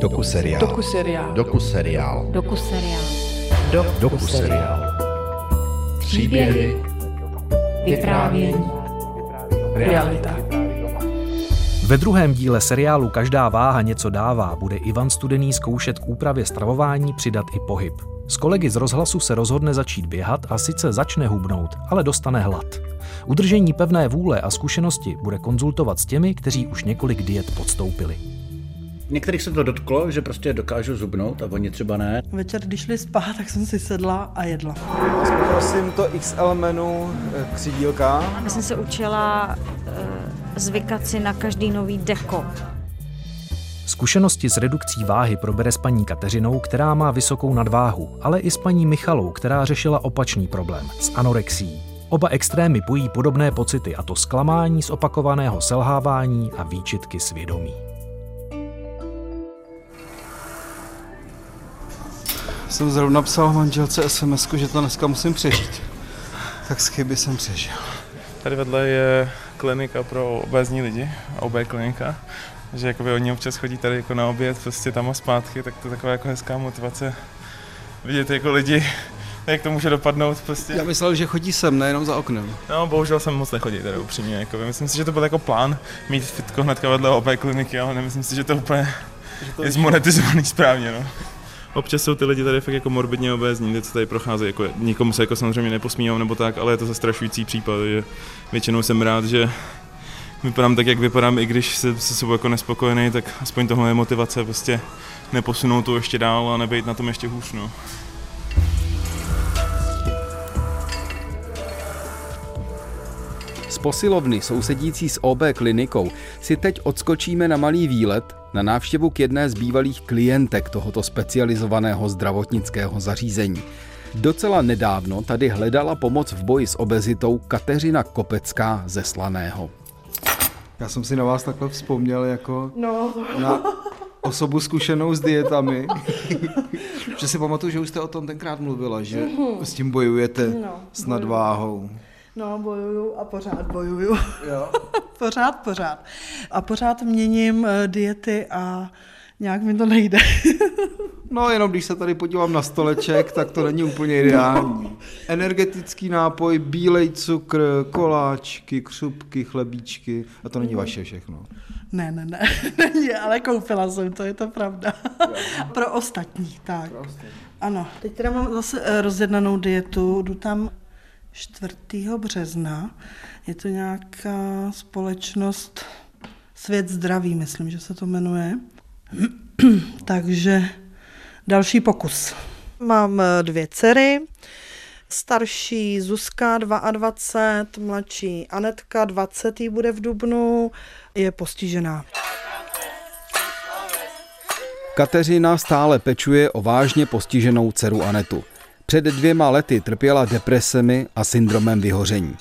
Doku seriál. Doku seriál. Doku seriál. Doku seriál. Doku seriál. Příběhy. Vyprávění. Realita. Ve druhém díle seriálu Každá váha něco dává bude Ivan Studený zkoušet k úpravě stravování přidat i pohyb. S kolegy z rozhlasu se rozhodne začít běhat a sice začne hubnout, ale dostane hlad. Udržení pevné vůle a zkušenosti bude konzultovat s těmi, kteří už několik diet podstoupili. Některých se to dotklo, že prostě dokážu zubnout a oni třeba ne. Večer, když šli spát, tak jsem si sedla a jedla. Prosím to XL menu eh, křidílka. Já jsem se učila uh, zvykat si na každý nový deko. Zkušenosti s redukcí váhy probere s paní Kateřinou, která má vysokou nadváhu, ale i s paní Michalou, která řešila opačný problém s anorexí. Oba extrémy pojí podobné pocity, a to zklamání z opakovaného selhávání a výčitky svědomí. Jsem zrovna psal manželce sms že to dneska musím přežít. Tak z chyby jsem přežil. Tady vedle je klinika pro obézní lidi, OB klinika, že jakoby oni občas chodí tady jako na oběd, prostě tam a zpátky, tak to je taková jako hezká motivace vidět jako lidi, jak to může dopadnout prostě. Já myslel, že chodí sem, nejenom za oknem. No, bohužel jsem moc nechodí tady upřímně, jako myslím si, že to byl jako plán mít fitko hnedka vedle OB kliniky, ale nemyslím si, že to úplně že to je zmonetizovaný správně, no. Občas jsou ty lidi tady fakt jako morbidně obézní, ty, co tady procházejí, jako nikomu se jako samozřejmě neposmívám nebo tak, ale je to zastrašující případ, že většinou jsem rád, že vypadám tak, jak vypadám, i když se se sebou jako nespokojený, tak aspoň tohle je motivace prostě neposunout to ještě dál a nebejt na tom ještě hůř, no. Z posilovny sousedící s OB klinikou si teď odskočíme na malý výlet na návštěvu k jedné z bývalých klientek tohoto specializovaného zdravotnického zařízení. Docela nedávno tady hledala pomoc v boji s obezitou Kateřina Kopecká ze Slaného. Já jsem si na vás takhle vzpomněl jako No, na osobu zkušenou s dietami. že si pamatuju, že už jste o tom tenkrát mluvila, že s tím bojujete No, s nadváhou. No bojuju a pořád bojuju. Jo. pořád, pořád. A pořád měním eh, diety a nějak mi to nejde. No jenom když se tady podívám na stoleček, tak to není úplně ideální. Energetický nápoj, bílej cukr, koláčky, křupky, chlebíčky a to není vaše všechno. ne, ne, ne, není, ale koupila jsem to, je to pravda. Pro ostatní, tak. Ano, teď teda mám zase eh, rozjednanou dietu, jdu tam 4. března. Je to nějaká společnost Svět zdraví, myslím, že se to jmenuje. Takže další pokus. Mám eh, dvě dcery. Starší Zuzka 22, mladší Anetka 20. jí bude v Dubnu, je postižená. Kateřina stále pečuje o vážně postiženou dceru Anetu. Před dvěma lety trpěla depresemi a syndromem vyhoření.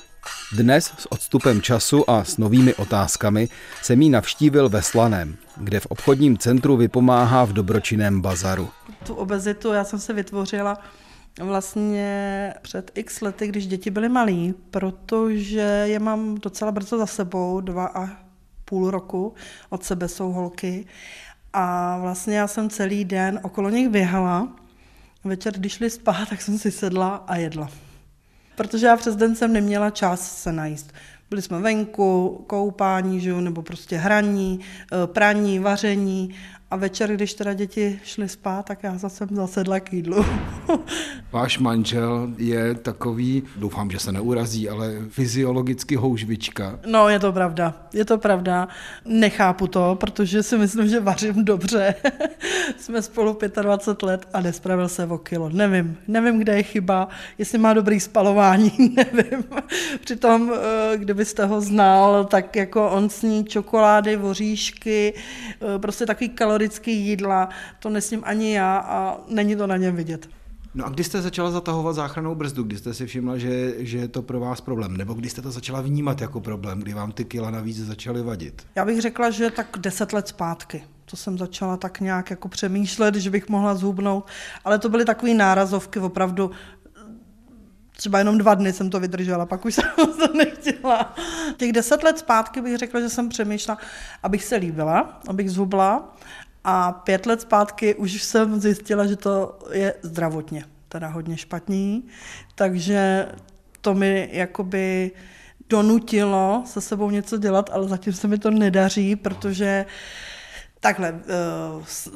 Dnes s odstupem času a s novými otázkami jsem jí navštívil ve Slaném, kde v obchodním centru vypomáhá v dobročinném bazaru. Tu obezitu já jsem se vytvořila vlastně před x lety, když děti byly malí, protože je mám docela brzo za sebou, dva a půl roku od sebe jsou holky. A vlastně já jsem celý den okolo nich běhala. Večer, když šli spát, tak jsem si sedla a jedla. Protože já přes den jsem neměla čas se najíst. Byli jsme venku, koupání, že jo, nebo prostě hraní, eh, praní, vaření a večer, když teda děti šly spát, tak já zase jsem zasedla k jídlu. Váš manžel je takový, doufám, že se neurazí, ale fyziologicky houžvička. No, je to pravda, je to pravda. Nechápu to, protože si myslím, že vařím dobře. Jsme spolu 25 let a nespravil se o kilo. Nevím, nevím, kde je chyba, jestli má dobrý spalování, nevím. Přitom, eh, kdybyste ho znal, tak jako on sní čokolády, voříšky, eh, prostě takový kalorický jídla, to nesním ani já a není to na něm vidět. No a kdy jste začala zatahovat záchranou brzdu, kdy jste si všimla, že, že je to pro vás problém, nebo kdy jste to začala vnímat jako problém, kdy vám ty kila navíc začaly vadit? Já bych řekla, že tak deset let zpátky. To jsem začala tak nějak jako přemýšlet, že bych mohla zhubnout, ale to byly takové nárazovky, opravdu třeba jenom dva dny jsem to vydržela, pak už jsem to nechtěla. Těch deset let zpátky bych řekla, že jsem přemýšlela, abych se líbila, abych zhubla A pět let zpátky už jsem zjistila, že to je zdravotně teda hodně špatný, takže to mi jakoby donutilo se sebou něco dělat, ale zatím se mi to nedaří, protože takhle, eh, eh,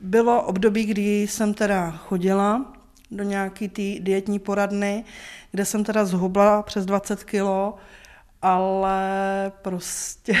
bylo období, kdy jsem teda chodila do nějaký té dietní poradny, kde jsem teda zhubla přes 20 kilo, ale prostě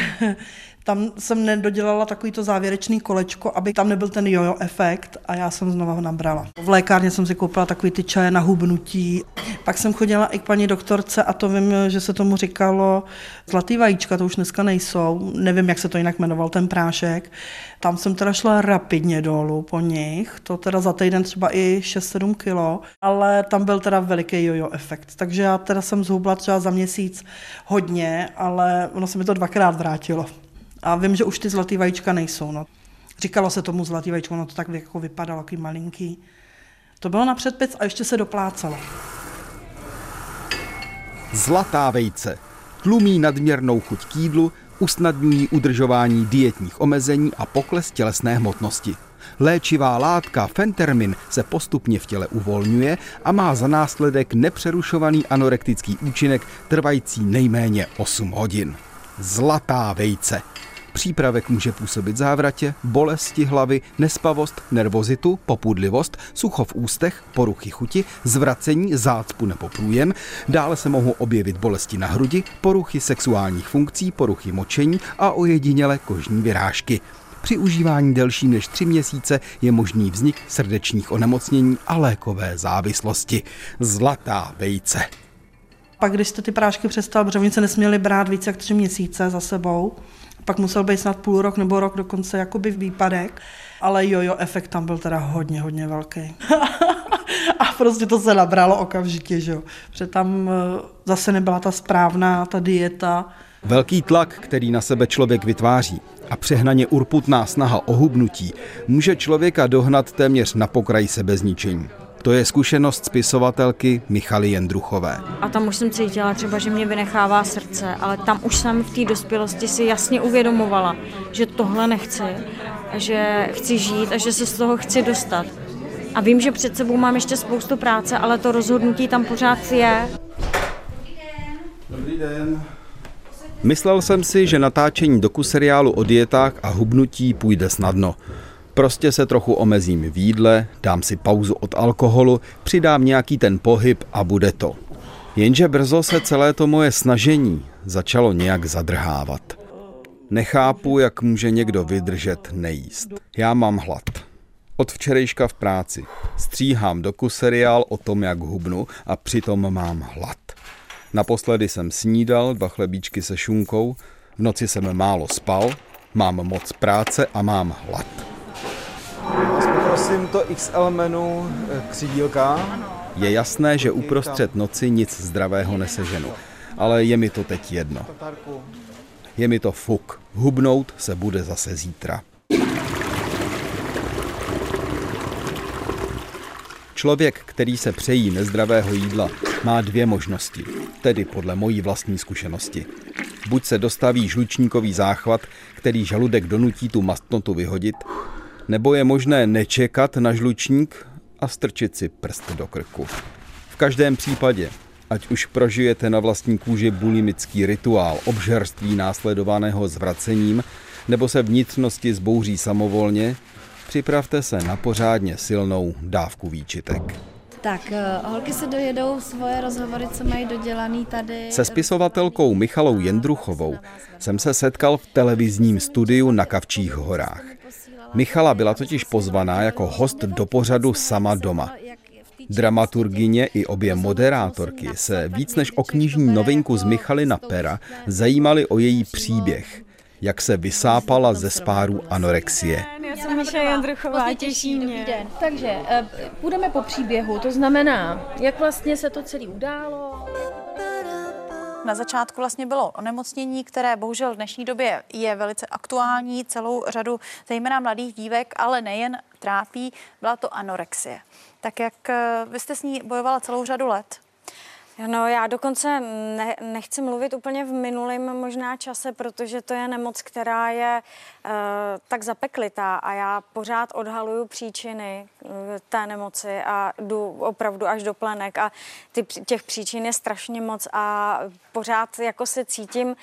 tam jsem nedodělala takový to závěrečný kolečko, aby tam nebyl ten jojo efekt a já jsem znova ho nabrala. V lékárně jsem si koupila takový ty čaje na hubnutí. Pak jsem chodila i k paní doktorce a to vím, že se tomu říkalo zlatý vajíčka, to už dneska nejsou. Nevím, jak se to jinak jmenoval ten prášek. Tam jsem teda šla rapidně dolů po nich, to teda za týden třeba i 6-7 kilo, ale tam byl teda veliký jojo efekt. Takže já teda jsem zhubla třeba za měsíc hodně, ale ono se mi to dvakrát vrátilo. A vím, že už ty zlatý vajíčka nejsou. No. Říkalo se tomu zlatý vajíčko, ono to tak jako vypadalo, takový malinký. To bylo na předpis a ještě se doplácalo. Zlatá vejce. Tlumí nadměrnou chuť k jídlu, usnadňují udržování dietních omezení a pokles tělesné hmotnosti. Léčivá látka fentermin se postupně v těle uvolňuje a má za následek nepřerušovaný anorektický účinek trvající nejméně 8 hodin. Zlatá vejce. Přípravek může působit závratě, bolesti hlavy, nespavost, nervozitu, popudlivost, sucho v ústech, poruchy chuti, zvracení, zácpu nebo průjem. Dále se mohou objevit bolesti na hrudi, poruchy sexuálních funkcí, poruchy močení a ojedinělé kožní vyrážky. Při užívání delším než tři měsíce je možný vznik srdečních onemocnění a lékové závislosti. Zlatá vejce. Pak, když jste ty prášky přestal, se nesměli brát více jak tři měsíce za sebou, pak musel být snad půl rok nebo rok dokonce jakoby výpadek, ale jojo efekt tam byl teda hodně, hodně velký. a prostě to se nabralo okamžitě, že jo. Protože tam eh, zase nebyla ta správná, ta dieta. Velký tlak, který na sebe člověk vytváří a přehnaně urputná snaha o hubnutí může člověka dohnat téměř na pokraj sebezničení. To je zkušenost spisovatelky Michaly Jendruchové. A tam už jsem cítila třeba, že mě vynechává srdce, ale tam už jsem v té dospělosti si jasně uvědomovala, že tohle nechci, že chci žít a že se z toho chci dostat. A vím, že před sebou mám ještě spoustu práce, ale to rozhodnutí tam pořád je. Dobrý den. Myslel jsem si, že natáčení doku seriálu o dietách a hubnutí půjde snadno. Prostě se trochu omezím v jídle, dám si pauzu od alkoholu, přidám nějaký ten pohyb a bude to. Jenže brzo se celé to moje snažení začalo nějak zadrhávat. Nechápu, jak může někdo vydržet nejíst. Já mám hlad. Od včerejška v práci. Stříhám doku seriál o tom, jak hubnu a přitom mám hlad. Naposledy jsem snídal dva chlebíčky se šunkou, v noci jsem málo spal, mám moc práce a mám hlad. Poprosím to XL menu eh, křidílka. Je jasné, že uprostřed noci nic zdravého neseženu, ale je mi to teď jedno. Je mi to fuk. Hubnout se bude zase zítra. Člověk, který se přejí nezdravého jídla, má dvě možnosti, tedy podle mojí vlastní zkušenosti. Buď se dostaví žlučníkový záchvat, který žaludek donutí tu mastnotu vyhodit, nebo je možné nečekat na žlučník a strčit si prst do krku. V každém případě, ať už prožijete na vlastní kůži bulimický rituál obžerství následovaného zvracením, nebo se vnitřnosti zbouří samovolně, připravte se na pořádně silnou dávku výčitek. Tak, eh, holky se dojedou svoje rozhovory, co mají dodělaný tady. Se spisovatelkou Michalou Jendruchovou jsem se setkal v televizním studiu na Kavčích horách. Michala byla totiž pozvaná jako host do pořadu Sama doma. Dramaturgině i obě moderátorky se víc než o knižní novinku z Michalina Pera zajímali o její příběh, jak se vysápala ze spáru anorexie. Já jsem Miša Jandruchová, těší mě. Takže eh, půjdeme po příběhu, to znamená, jak vlastně se to celé událo. Na začátku vlastně bylo onemocnění, které bohužel v dnešní době je velice aktuální, celou řadu zejména mladých dívek, ale nejen trápí, byla to anorexie. Tak jak eh, vy jste s ní bojovala celou řadu let, No já dokonce ne, nechci mluvit úplně v minulém možná čase, protože to je nemoc, která je tak zapeklitá a já pořád odhaluju příčiny uh, té nemoci a jdu opravdu až do plenek a ty, těch příčin je strašně moc a pořád jako se cítím, uh,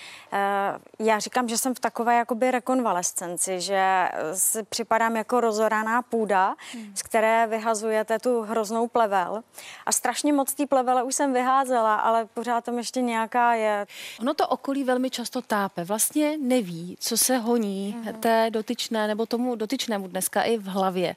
já říkám, že jsem v takové jakoby rekonvalescenci, že si připadám jako rozoraná půda, hmm. z které vyhazujete tu hroznou plevel a strašně moc té plevele už jsem vyházela ale pořád tam ještě nějaká je. Ono to okolí velmi často tápe. Vlastně neví, co se honí mm. Té dotyčné nebo tomu dotyčnému dneska i v hlavě.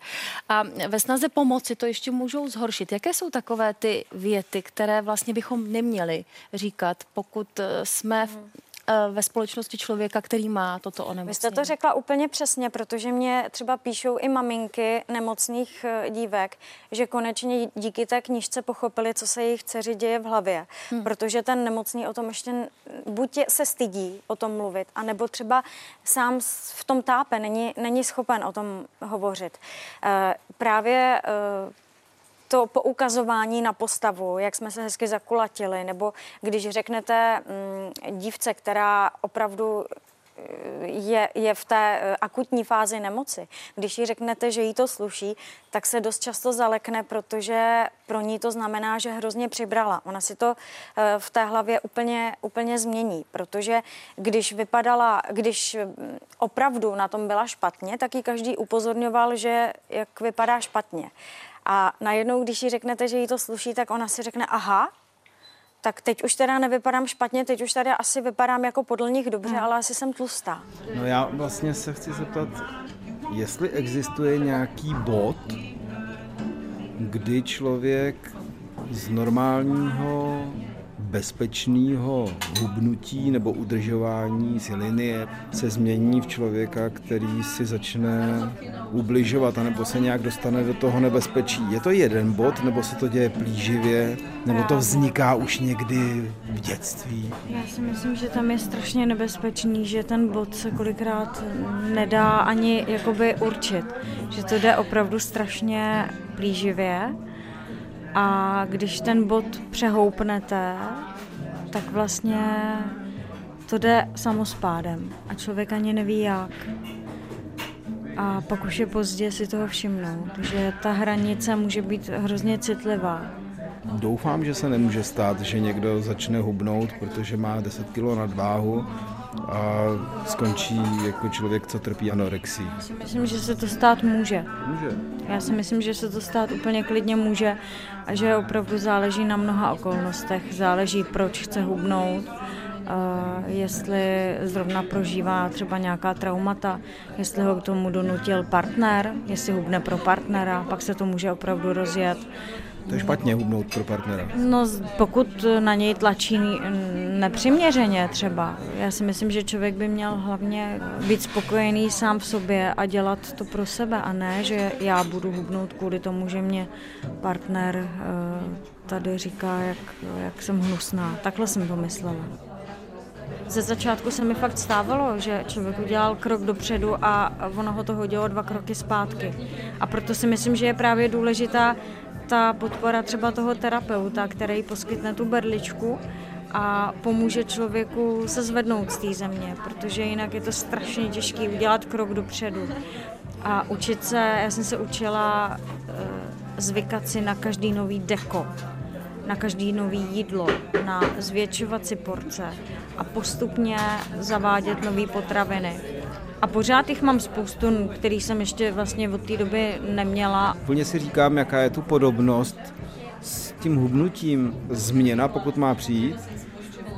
A ve snaze pomoci to ještě můžou zhoršit. Jaké jsou takové ty věty, které vlastně bychom neměli říkat, pokud jsme v Eh, ve společnosti člověka, který má toto onemocnění. Vy jste to řekla úplně přesně, protože mě třeba píšou i maminky nemocných eh, dívek, že konečně díky té knižce pochopili, co se jejich dceři děje v hlavě. Hmm. Protože ten nemocný o tom ještě buď se stydí o tom mluvit, anebo třeba sám v tom tápe, není, není schopen o tom hovořit. Eh, právě to poukazování na postavu, jak jsme se hezky zakulatili, nebo když řeknete mm, dívce, která opravdu eh, je, je v té eh, akutní fázi nemoci. Když jí řeknete, že jí to sluší, tak se dost často zalekne, protože pro ní to znamená, že hrozně přibrala. Ona si to eh, v té hlavě úplně, úplně změní, protože když vypadala, když mm, opravdu na tom byla špatně, tak ji každý upozorňoval, že jak vypadá špatně. A najednou, když jí řeknete, že jí to sluší, tak ona si řekne, aha, tak teď už teda nevypadám špatně, teď už tady asi vypadám jako podle nich dobře, hmm. ale asi jsem tlustá. No já vlastně se chci zeptat, jestli existuje nějaký bod, kdy člověk z normálního bezpečného hubnutí nebo udržování si linie se změní v člověka, který si začne ubližovat, anebo se nějak dostane do toho nebezpečí. Je to jeden bod, nebo se to děje plíživě, nebo to vzniká už někdy v dětství? Já si myslím, že tam je strašně nebezpečný, že ten bod se kolikrát nedá ani jakoby určit. Že to jde opravdu strašně plíživě a když ten bod přehoupnete, tak vlastně to jde samospádem a člověk ani neví jak. A pak už je pozdě si toho všimnout, že ta hranice může být hrozně citlivá. Doufám, že se nemůže stát, že někdo začne hubnout, protože má 10 kg nadváhu a skončí jako člověk, co trpí anorexí. Já si myslím, že se to stát může. Může. Já si myslím, že se to stát úplně klidně může a že opravdu záleží na mnoha okolnostech. Záleží, proč chce hubnout, jestli zrovna prožívá třeba nějaká traumata, jestli ho k tomu donutil partner, jestli hubne pro partnera, pak se to může opravdu rozjet. To je špatně hubnout pro partnera. No, pokud na něj tlačí nepřiměřeně třeba. Já si myslím, že člověk by měl hlavně být spokojený sám v sobě a dělat to pro sebe a ne, že já budu hubnout kvůli tomu, že mě partner eh, tady říká, jak, jak jsem hnusná. Takhle jsem to myslela. Ze začátku se mi fakt stávalo, že člověk udělal krok dopředu a ono ho to hodilo dva kroky zpátky. A proto si myslím, že je právě důležitá ta podpora třeba toho terapeuta, který poskytne tu berličku a pomůže člověku se zvednout z té země, protože jinak je to strašně těžké udělat krok dopředu. A učit se, já jsem se učila eh, zvykat si na každý nový deko, na každý nový jídlo, na zvětšovat si porce a postupně zavádět nové potraviny. A pořád jich mám spoustu, který jsem ještě vlastně od té doby neměla. Plně si říkám, jaká je tu podobnost s tím hubnutím. Změna, pokud má přijít,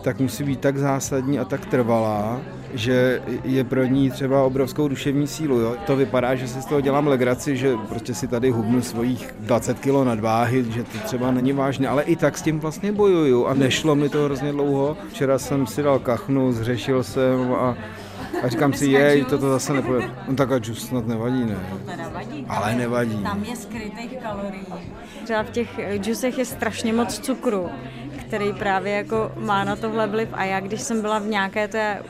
tak musí být tak zásadní a tak trvalá, že je pro ní třeba obrovskou duševní sílu. Jo? To vypadá, že si z toho dělám legraci, že prostě si tady hubnu svých 20 kg nadváhy, že to třeba není vážné, ale i tak s tím vlastně bojuju a nešlo mi to hrozně dlouho. Včera jsem si dal kachnu, zřešil jsem a a říkám si, jej, toto zase nepůjde. No tak a džus snad nevadí, ne? To teda vadí. Ale nevadí. Tam je skrytých kalorií. Třeba v těch džusech je strašně moc cukru, který právě jako má na tohle vliv. A já, když jsem byla v nějaké té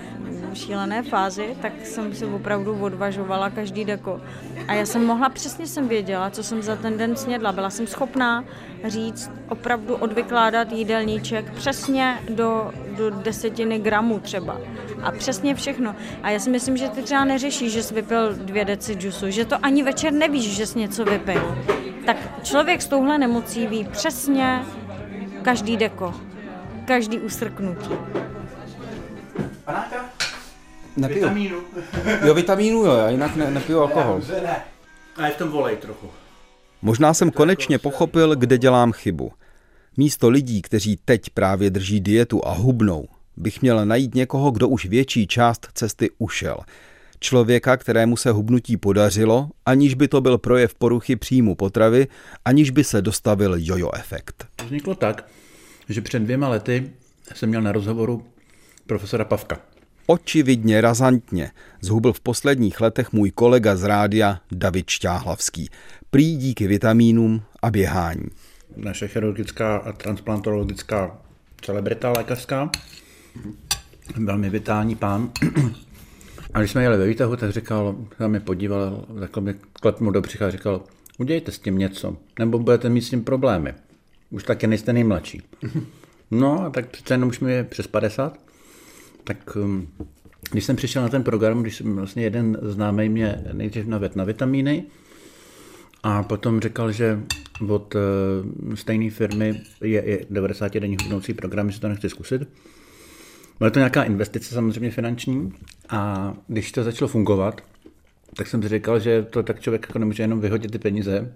šílené fázi, tak jsem si opravdu odvažovala každý deko. A já jsem mohla, přesně jsem věděla, co jsem za ten den snědla. Byla jsem schopná říct, opravdu odvykládat jídelníček přesně do, do desetiny gramů třeba. A přesně všechno. A já si myslím, že ty třeba neřešíš, že jsi vypil dvě deci džusu, že to ani večer nevíš, že jsi něco vypil. Tak člověk s touhle nemocí ví přesně každý deko, každý usrknutí. Panáka? Nepiju. Vitamínu. Jo, vitamínu jo, já jinak ne, nepiju alkohol. Ne. A je v tom volej trochu. Možná jsem konečně pochopil, kde dělám chybu. Místo lidí, kteří teď právě drží dietu a hubnou, bych měl najít někoho, kdo už větší část cesty ušel. Člověka, kterému se hubnutí podařilo, aniž by to byl projev poruchy příjmu potravy, aniž by se dostavil jojo efekt. Vzniklo tak, že před dvěma lety jsem měl na rozhovoru profesora Pavka. Očividně razantně zhubil v posledních letech můj kolega z rádia David Šťáhlavský. Prý díky vitamínům a běhání. Naše chirurgická a transplantologická celebrita lékařská. Velmi vitální pán. A když jsme jeli ve výtahu, tak říkal, já mi podíval, takhle mi klepnul do břicha a říkal, udějte s tím něco, nebo budete mít s tím problémy. Už taky nejste nejmladší. No a tak přece jenom už mi je přes 50, tak um, když jsem přišel na ten program, když jsem vlastně jeden známý mě nejdřív navet na vitamíny a potom říkal, že od uh, stejné firmy je, je 90 denní hubnoucí program, jestli to nechci zkusit. Byla to nějaká investice samozřejmě finanční a když to začalo fungovat, tak jsem si říkal, že to tak člověk jako nemůže jenom vyhodit ty peníze,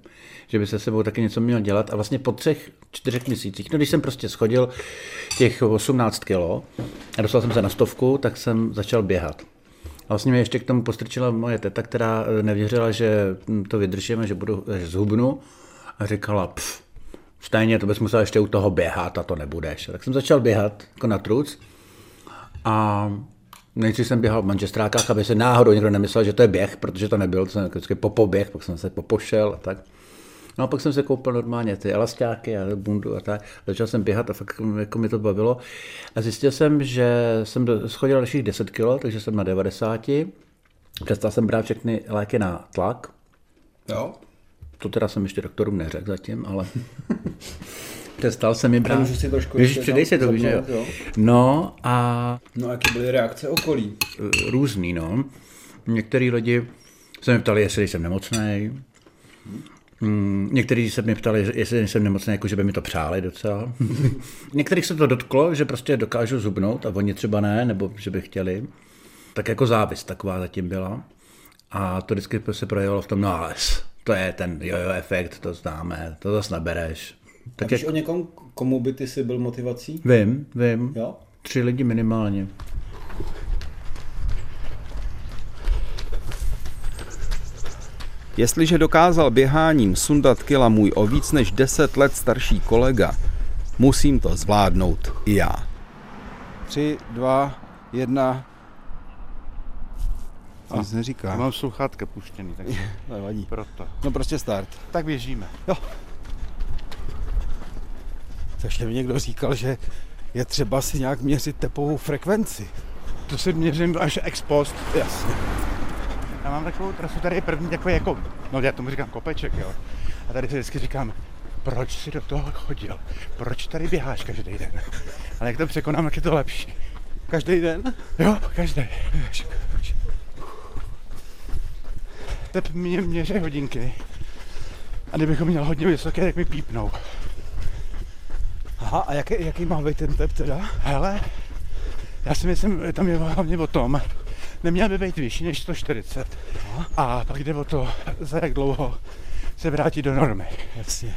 že by se sebou taky něco měl dělat. A vlastně po třech, čtyřech měsících, no když jsem prostě schodil těch 18 kilo a dostal jsem se na stovku, tak jsem začal běhat. A vlastně mě ještě k tomu postrčila moje teta, která nevěřila, že to vydržíme, že budu že zhubnu a říkala, pff, stejně to bys musel ještě u toho běhat a to nebudeš. Tak jsem začal běhat jako na truc a Nejdřív jsem běhal v manžestrákách, aby se náhodou někdo nemyslel, že to je běh, protože to nebyl, to jsem vždycky popoběh, pak jsem se popošel a tak. No a pak jsem se koupil normálně ty elastáky a bundu a tak. Začal jsem běhat a fakt jako mi to bavilo. A zjistil jsem, že jsem schodil dalších 10 kg, takže jsem na 90. Přestal jsem brát všechny léky na tlak. Jo. To teda jsem ještě doktorům neřekl zatím, ale přestal jsem jim brát. Můžu si trošku Víš, přidej si to, víš, jo. jo. No a... No a jaké byly reakce okolí? Různý, no. Některý lidi se mi ptali, jestli jsem nemocný. Hmm, někteří se mě ptali, jestli jsem nemocný, jako že by mi to přáli docela. Některých se to dotklo, že prostě dokážu zubnout a oni třeba ne, nebo že by chtěli. Tak jako závist taková zatím byla. A to vždycky se projevilo v tom, no ale to je ten jojo efekt, to známe, to zase nabereš. Tak jak... o někom, komu by ty si byl motivací? Vím, vím. Jo? Tři lidi minimálně. Jestliže dokázal běháním sundat kila můj o víc než 10 let starší kolega, musím to zvládnout i já. Tři, dva, jedna. A, Nic neříká. Já mám sluchátka puštěný, takže Nevadí. proto. No prostě start. Tak běžíme. Jo. Ještě mi někdo říkal, že je třeba si nějak měřit tepovou frekvenci. To si měřím až ex post. Jasně. Já mám takovou trasu, tady je první takový jako, no já tomu říkám kopeček, jo. A tady si vždycky říkám, proč jsi do toho chodil? Proč tady běháš každý den? Ale jak to překonám, jak je to lepší. Každý den? Jo, každý. Tep mě měří hodinky. A kdybychom měl hodně vysoké, tak mi pípnou. Aha, a jaký, jaký má být ten tep teda? Hele, já si myslím, tam je hlavně o tom, neměl by být vyšší než 140. Aha. A pak jde o to, za jak dlouho se vrátí do normy. Jasně.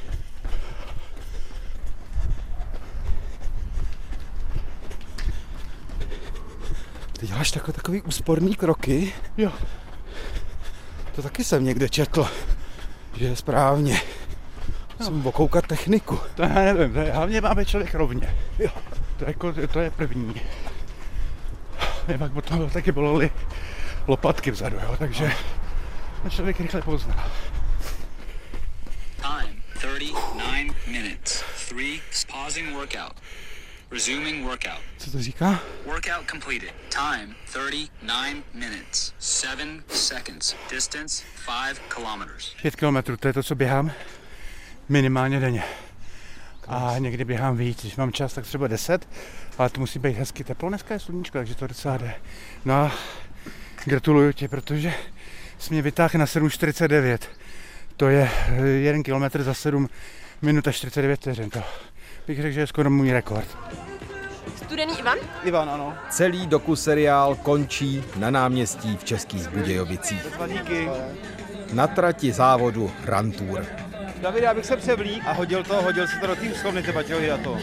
Ty děláš takové takový úsporný kroky? Jo. To taky jsem někde četl, že je správně. Musím okoukat techniku. To já nevím, to je, hlavně má být člověk rovně. Jo. To je, jako, to je první. Mě pak potom taky bolely lopatky vzadu, jo, takže to člověk rychle pozná. Time 39 minutes. Three pausing workout. Resuming workout. Co to říká? Workout completed. Time 39 minutes. 7 seconds. Distance 5 kilometers. Pět kilometrů, to je to, co běhám minimálně denně. A někdy běhám víc, když mám čas, tak třeba 10, ale to musí být hezky teplo. Dneska je sluníčko, takže to docela jde. No a gratuluju ti, protože jsi mě vytáhl na 7,49. To je jeden kilometr za 7 minut a 49 vteřin. To bych řekl, že je skoro můj rekord. Studený Ivan? Ivan, ano. Celý doku seriál končí na náměstí v Českých Budějovicích. Na trati závodu Grand David, já bych se převlík a hodil to, hodil si to do té úschovny, ty baťohy a to.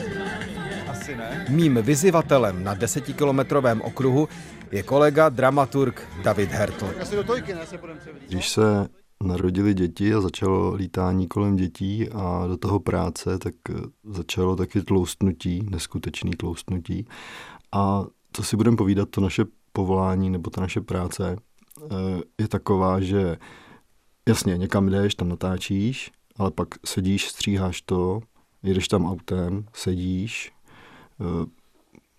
Asi ne. Mým vyzývatelem na desetikilometrovém okruhu je kolega dramaturg David Hertl. Tak asi do tojky, ne, se budeme převlík. Když se narodili děti a začalo lítání kolem dětí a do toho práce, tak eh, začalo taky tloustnutí, neskutečný tloustnutí. A co si budeme povídat, to naše povolání nebo ta naše práce eh, je taková, že jasně, někam jdeš, tam natáčíš, ale pak sedíš, stříháš to, jedeš tam autem, sedíš, eh,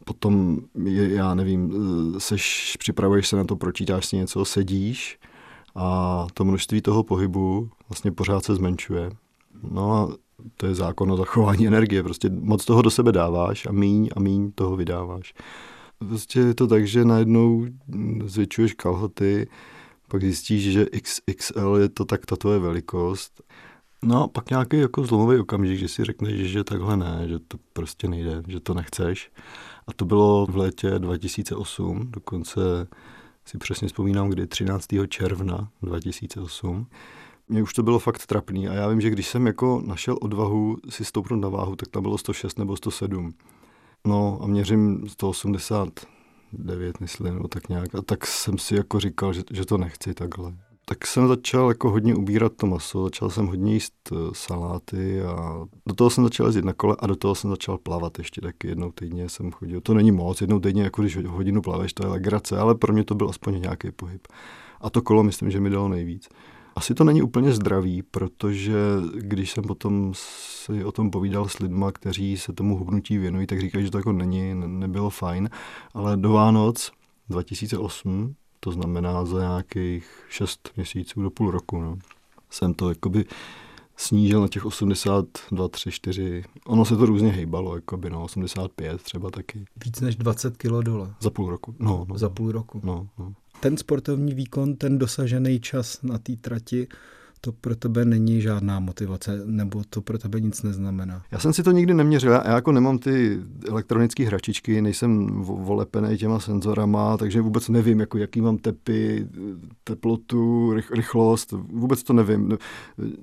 potom, já nevím, seš, připravuješ se na to, pročítáš si něco, sedíš, a to množství toho pohybu vlastně pořád se zmenšuje. No a to je zákon o zachování energie. Prostě moc toho do sebe dáváš a míň a míň toho vydáváš. Prostě je to tak, že najednou zvětšuješ kalhoty, pak zjistíš, že XXL je to tak ta tvoje velikost. No a pak nějaký jako zlomový okamžik, že si řekneš, že takhle ne, že to prostě nejde, že to nechceš. A to bylo v létě 2008, dokonce si přesně vzpomínám, kdy 13. června 2008. Mně už to bylo fakt trapný a já vím, že když jsem jako našel odvahu si stoupnout na váhu, tak tam bylo 106 nebo 107. No a měřím 189, myslím, nebo tak nějak. A tak jsem si jako říkal, že, že to nechci takhle tak jsem začal jako hodně ubírat to maso, začal jsem hodně jíst eh, saláty a do toho jsem začal jezdit na kole a do toho jsem začal plavat ještě taky jednou týdně jsem chodil. To není moc, jednou týdně, jako když hodinu plaveš, to je legrace, ale pro mě to byl aspoň nějaký pohyb. A to kolo myslím, že mi dalo nejvíc. Asi to není úplně zdravý, protože když jsem potom si o tom povídal s lidma, kteří se tomu hubnutí věnují, tak říkají, že to jako není, nebylo fajn, ale do Vánoc 2008 to znamená za nějakých 6 měsíců do půl roku. No. Jsem to jakoby snížil na těch 82, 3, 4. Ono se to různě hejbalo, jakoby, no, 85 třeba taky. Víc než 20 kilo dole. Za půl roku. No, no. Za půl roku. No, no. Ten sportovní výkon, ten dosažený čas na té trati, to pro tebe není žádná motivace, nebo to pro tebe nic neznamená? Já jsem si to nikdy neměřil, já jako nemám ty elektronické hračičky, nejsem volepený těma senzorama, takže vůbec nevím, jako jaký mám tepy, teplotu, rychlost, vůbec to nevím.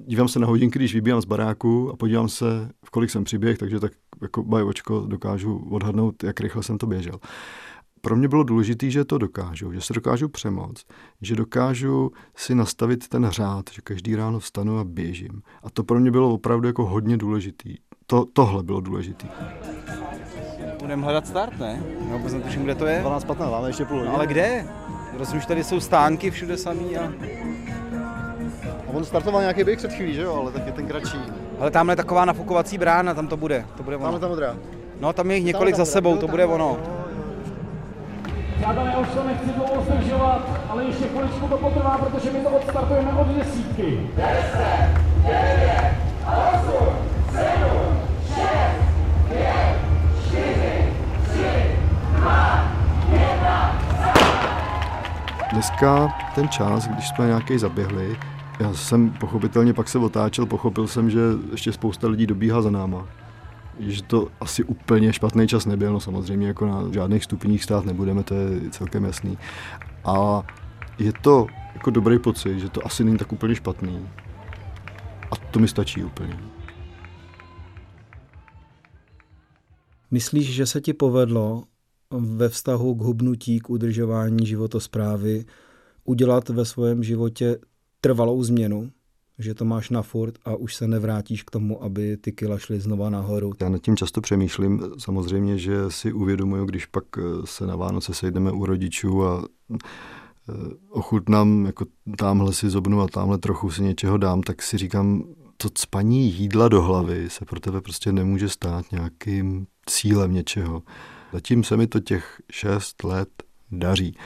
Dívám se na hodinky, když vybíjám z baráku a podívám se, v kolik jsem přiběh, takže tak jako bajočko dokážu odhadnout, jak rychle jsem to běžel pro mě bylo důležité, že to dokážu, že se dokážu přemoct, že dokážu si nastavit ten řád, že každý ráno vstanu a běžím. A to pro mě bylo opravdu jako hodně důležitý. To, tohle bylo důležitý. Budeme hledat start, ne? Já vůbec netuším, kde to je. 12.15, máme ještě půl hodiny. No, ale kde? Rozumíš, tady jsou stánky všude samý a... A on startoval nějaký běh před chvílí, že jo, ale tak je ten kratší. Ale tamhle je taková nafukovací brána, tam to bude. To bude ono. Tamhle ta modrá. No, tam je jich několik za sebou, to bude ono. Já už to nechci dlouho zdržovat, ale ještě chviličku to potrvá, protože my to odstartujeme od desítky. 10, 9, 8, 7, 6, 5, 4, 3, 2, 1, Dneska ten čas, když jsme nějaký zaběhli, já jsem pochopitelně pak se otáčel, pochopil jsem, že ještě spousta lidí dobíhá za náma že to asi úplně špatný čas nebyl, no samozřejmě jako na žádných stupních stát nebudeme, to je celkem jasný. A je to jako dobrý pocit, že to asi není tak úplně špatný. A to mi stačí úplně. Myslíš, že se ti povedlo ve vztahu k hubnutí, k udržování životosprávy udělat ve svém životě trvalou změnu? Že to máš na furt a už se nevrátíš k tomu, aby ty kila šly znova nahoru. Já nad tím často přemýšlím. Samozřejmě, že si uvědomuju, když pak eh, se na Vánoce sejdeme u rodičů a eh, ochutnám, jako tamhle si zobnu a tamhle trochu si něčeho dám, tak si říkám, to spaní jídla do hlavy se pro tebe prostě nemůže stát nějakým cílem něčeho. Zatím se mi to těch šest let daří.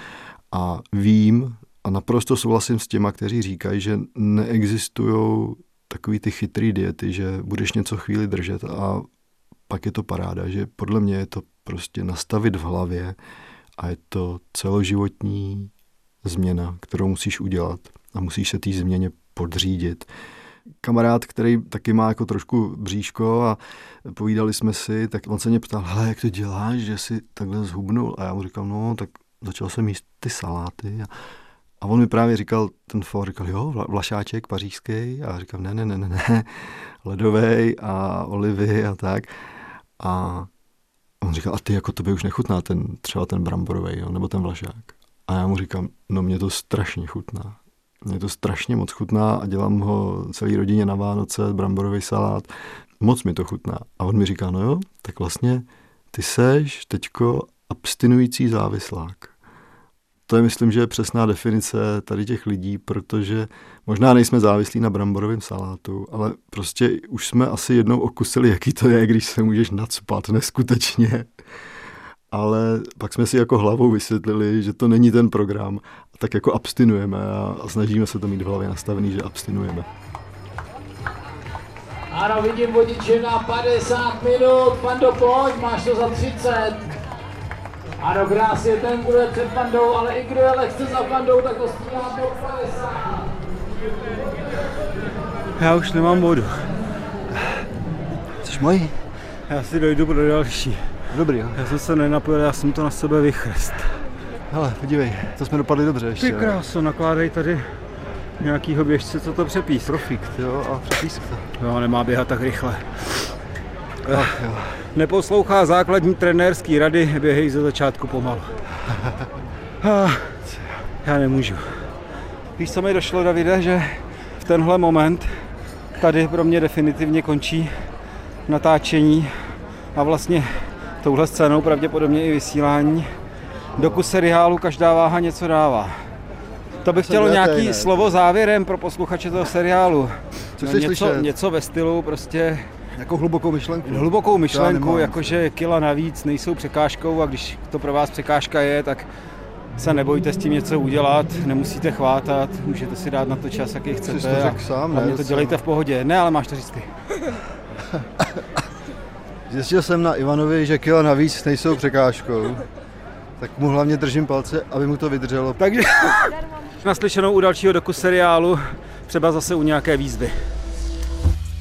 A vím a naprosto souhlasím s těma, kteří říkají, že neexistují takový ty chytrý diety, že budeš něco chvíli držet a pak je to paráda, že podle mě je to prostě nastavit v hlavě a je to celoživotní změna, kterou musíš udělat a musíš se té změně podřídit. Kamarád, který taky má jako trošku bříško a povídali jsme si, tak on se mě ptal, hele, jak to děláš, že si takhle zhubnul? A já mu říkal, no, tak začal jsem jíst ty saláty a, a on mi právě říkal, ten for, říkal, jo, vlašáček pařížský a říkal, ne, ne, ne, ne, ne, ledovej a olivy a tak. A on říkal, a ty jako tobě už nechutná ten, třeba ten bramborový, jo, nebo ten vlašák. A já mu říkám, no mě to strašně chutná. Mě to strašně moc chutná a dělám ho celý rodině na Vánoce, bramborový salát. Moc mi to chutná. A on mi říká, no jo, tak vlastně ty seš teďko abstinující závislák. To je, myslím, že je přesná definice tady těch lidí, protože možná nejsme závislí na bramborovém salátu, ale prostě už jsme asi jednou okusili, jaký to je, když se můžeš nadspat neskutečně. Ale pak jsme si jako hlavou vysvětlili, že to není ten program, tak jako abstinujeme a, a snažíme se to mít v hlavě nastavený, že abstinujeme. Ano, vidím vodiče na 50 minut, Pando, pojď, máš to za 30. Ano, krásně ten, kdo je před Pandou, ale i kdo je lehce za Pandou, tak to stíhá do 50. Já už nemám vodu. Jsi můj? Já si dojdu pro další. Dobrý, jo. Já jsem se nenapil, já jsem to na sebe vychrst. Hele, podívej, to jsme dopadli dobře ještě. Ty kráso, nakládej tady nějakýho běžce, co to přepísk. Profik, jo, a přepísk to. Jo, nemá běhat tak rychle. Ach, jo. Neposlouchá základní trenérský rady, běhej ze začátku pomalu. Já nemůžu. Víš, co mi došlo, Davide, že v tenhle moment tady pro mě definitivně končí natáčení a vlastně touhle scénou pravděpodobně i vysílání. Doku seriálu Každá váha něco dává. To bych chtěl nějaký slovo závěrem pro posluchače toho seriálu. Co no, něco, slyšet? něco ve stylu prostě... Jako hlubokou myšlenku. Hlubokou myšlenku, jakože kila navíc nejsou překážkou a když to pro vás překážka je, tak se nebojte s tím něco udělat, nemusíte chvátat, můžete si dát na to čas, jaký chcete. to řekl sám, a ne? mě to dělejte v pohodě. Ne, ale máš to říct ty. Zjistil jsem na Ivanovi, že kila navíc nejsou překážkou. Tak mu hlavně držím palce, aby mu to vydrželo. Takže naslyšenou u dalšího doku seriálu, třeba zase u nějaké výzvy.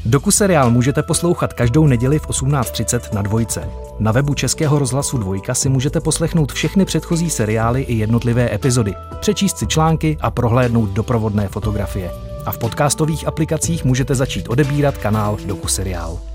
Doku seriál můžete poslouchat každou neděli v 18.30 na Dvojce. Na webu Českého rozhlasu Dvojka si můžete poslechnout všechny předchozí seriály i jednotlivé epizody, přečíst si články a prohlédnout doprovodné fotografie. A v podcastových aplikacích můžete začít odebírat kanál Doku seriál.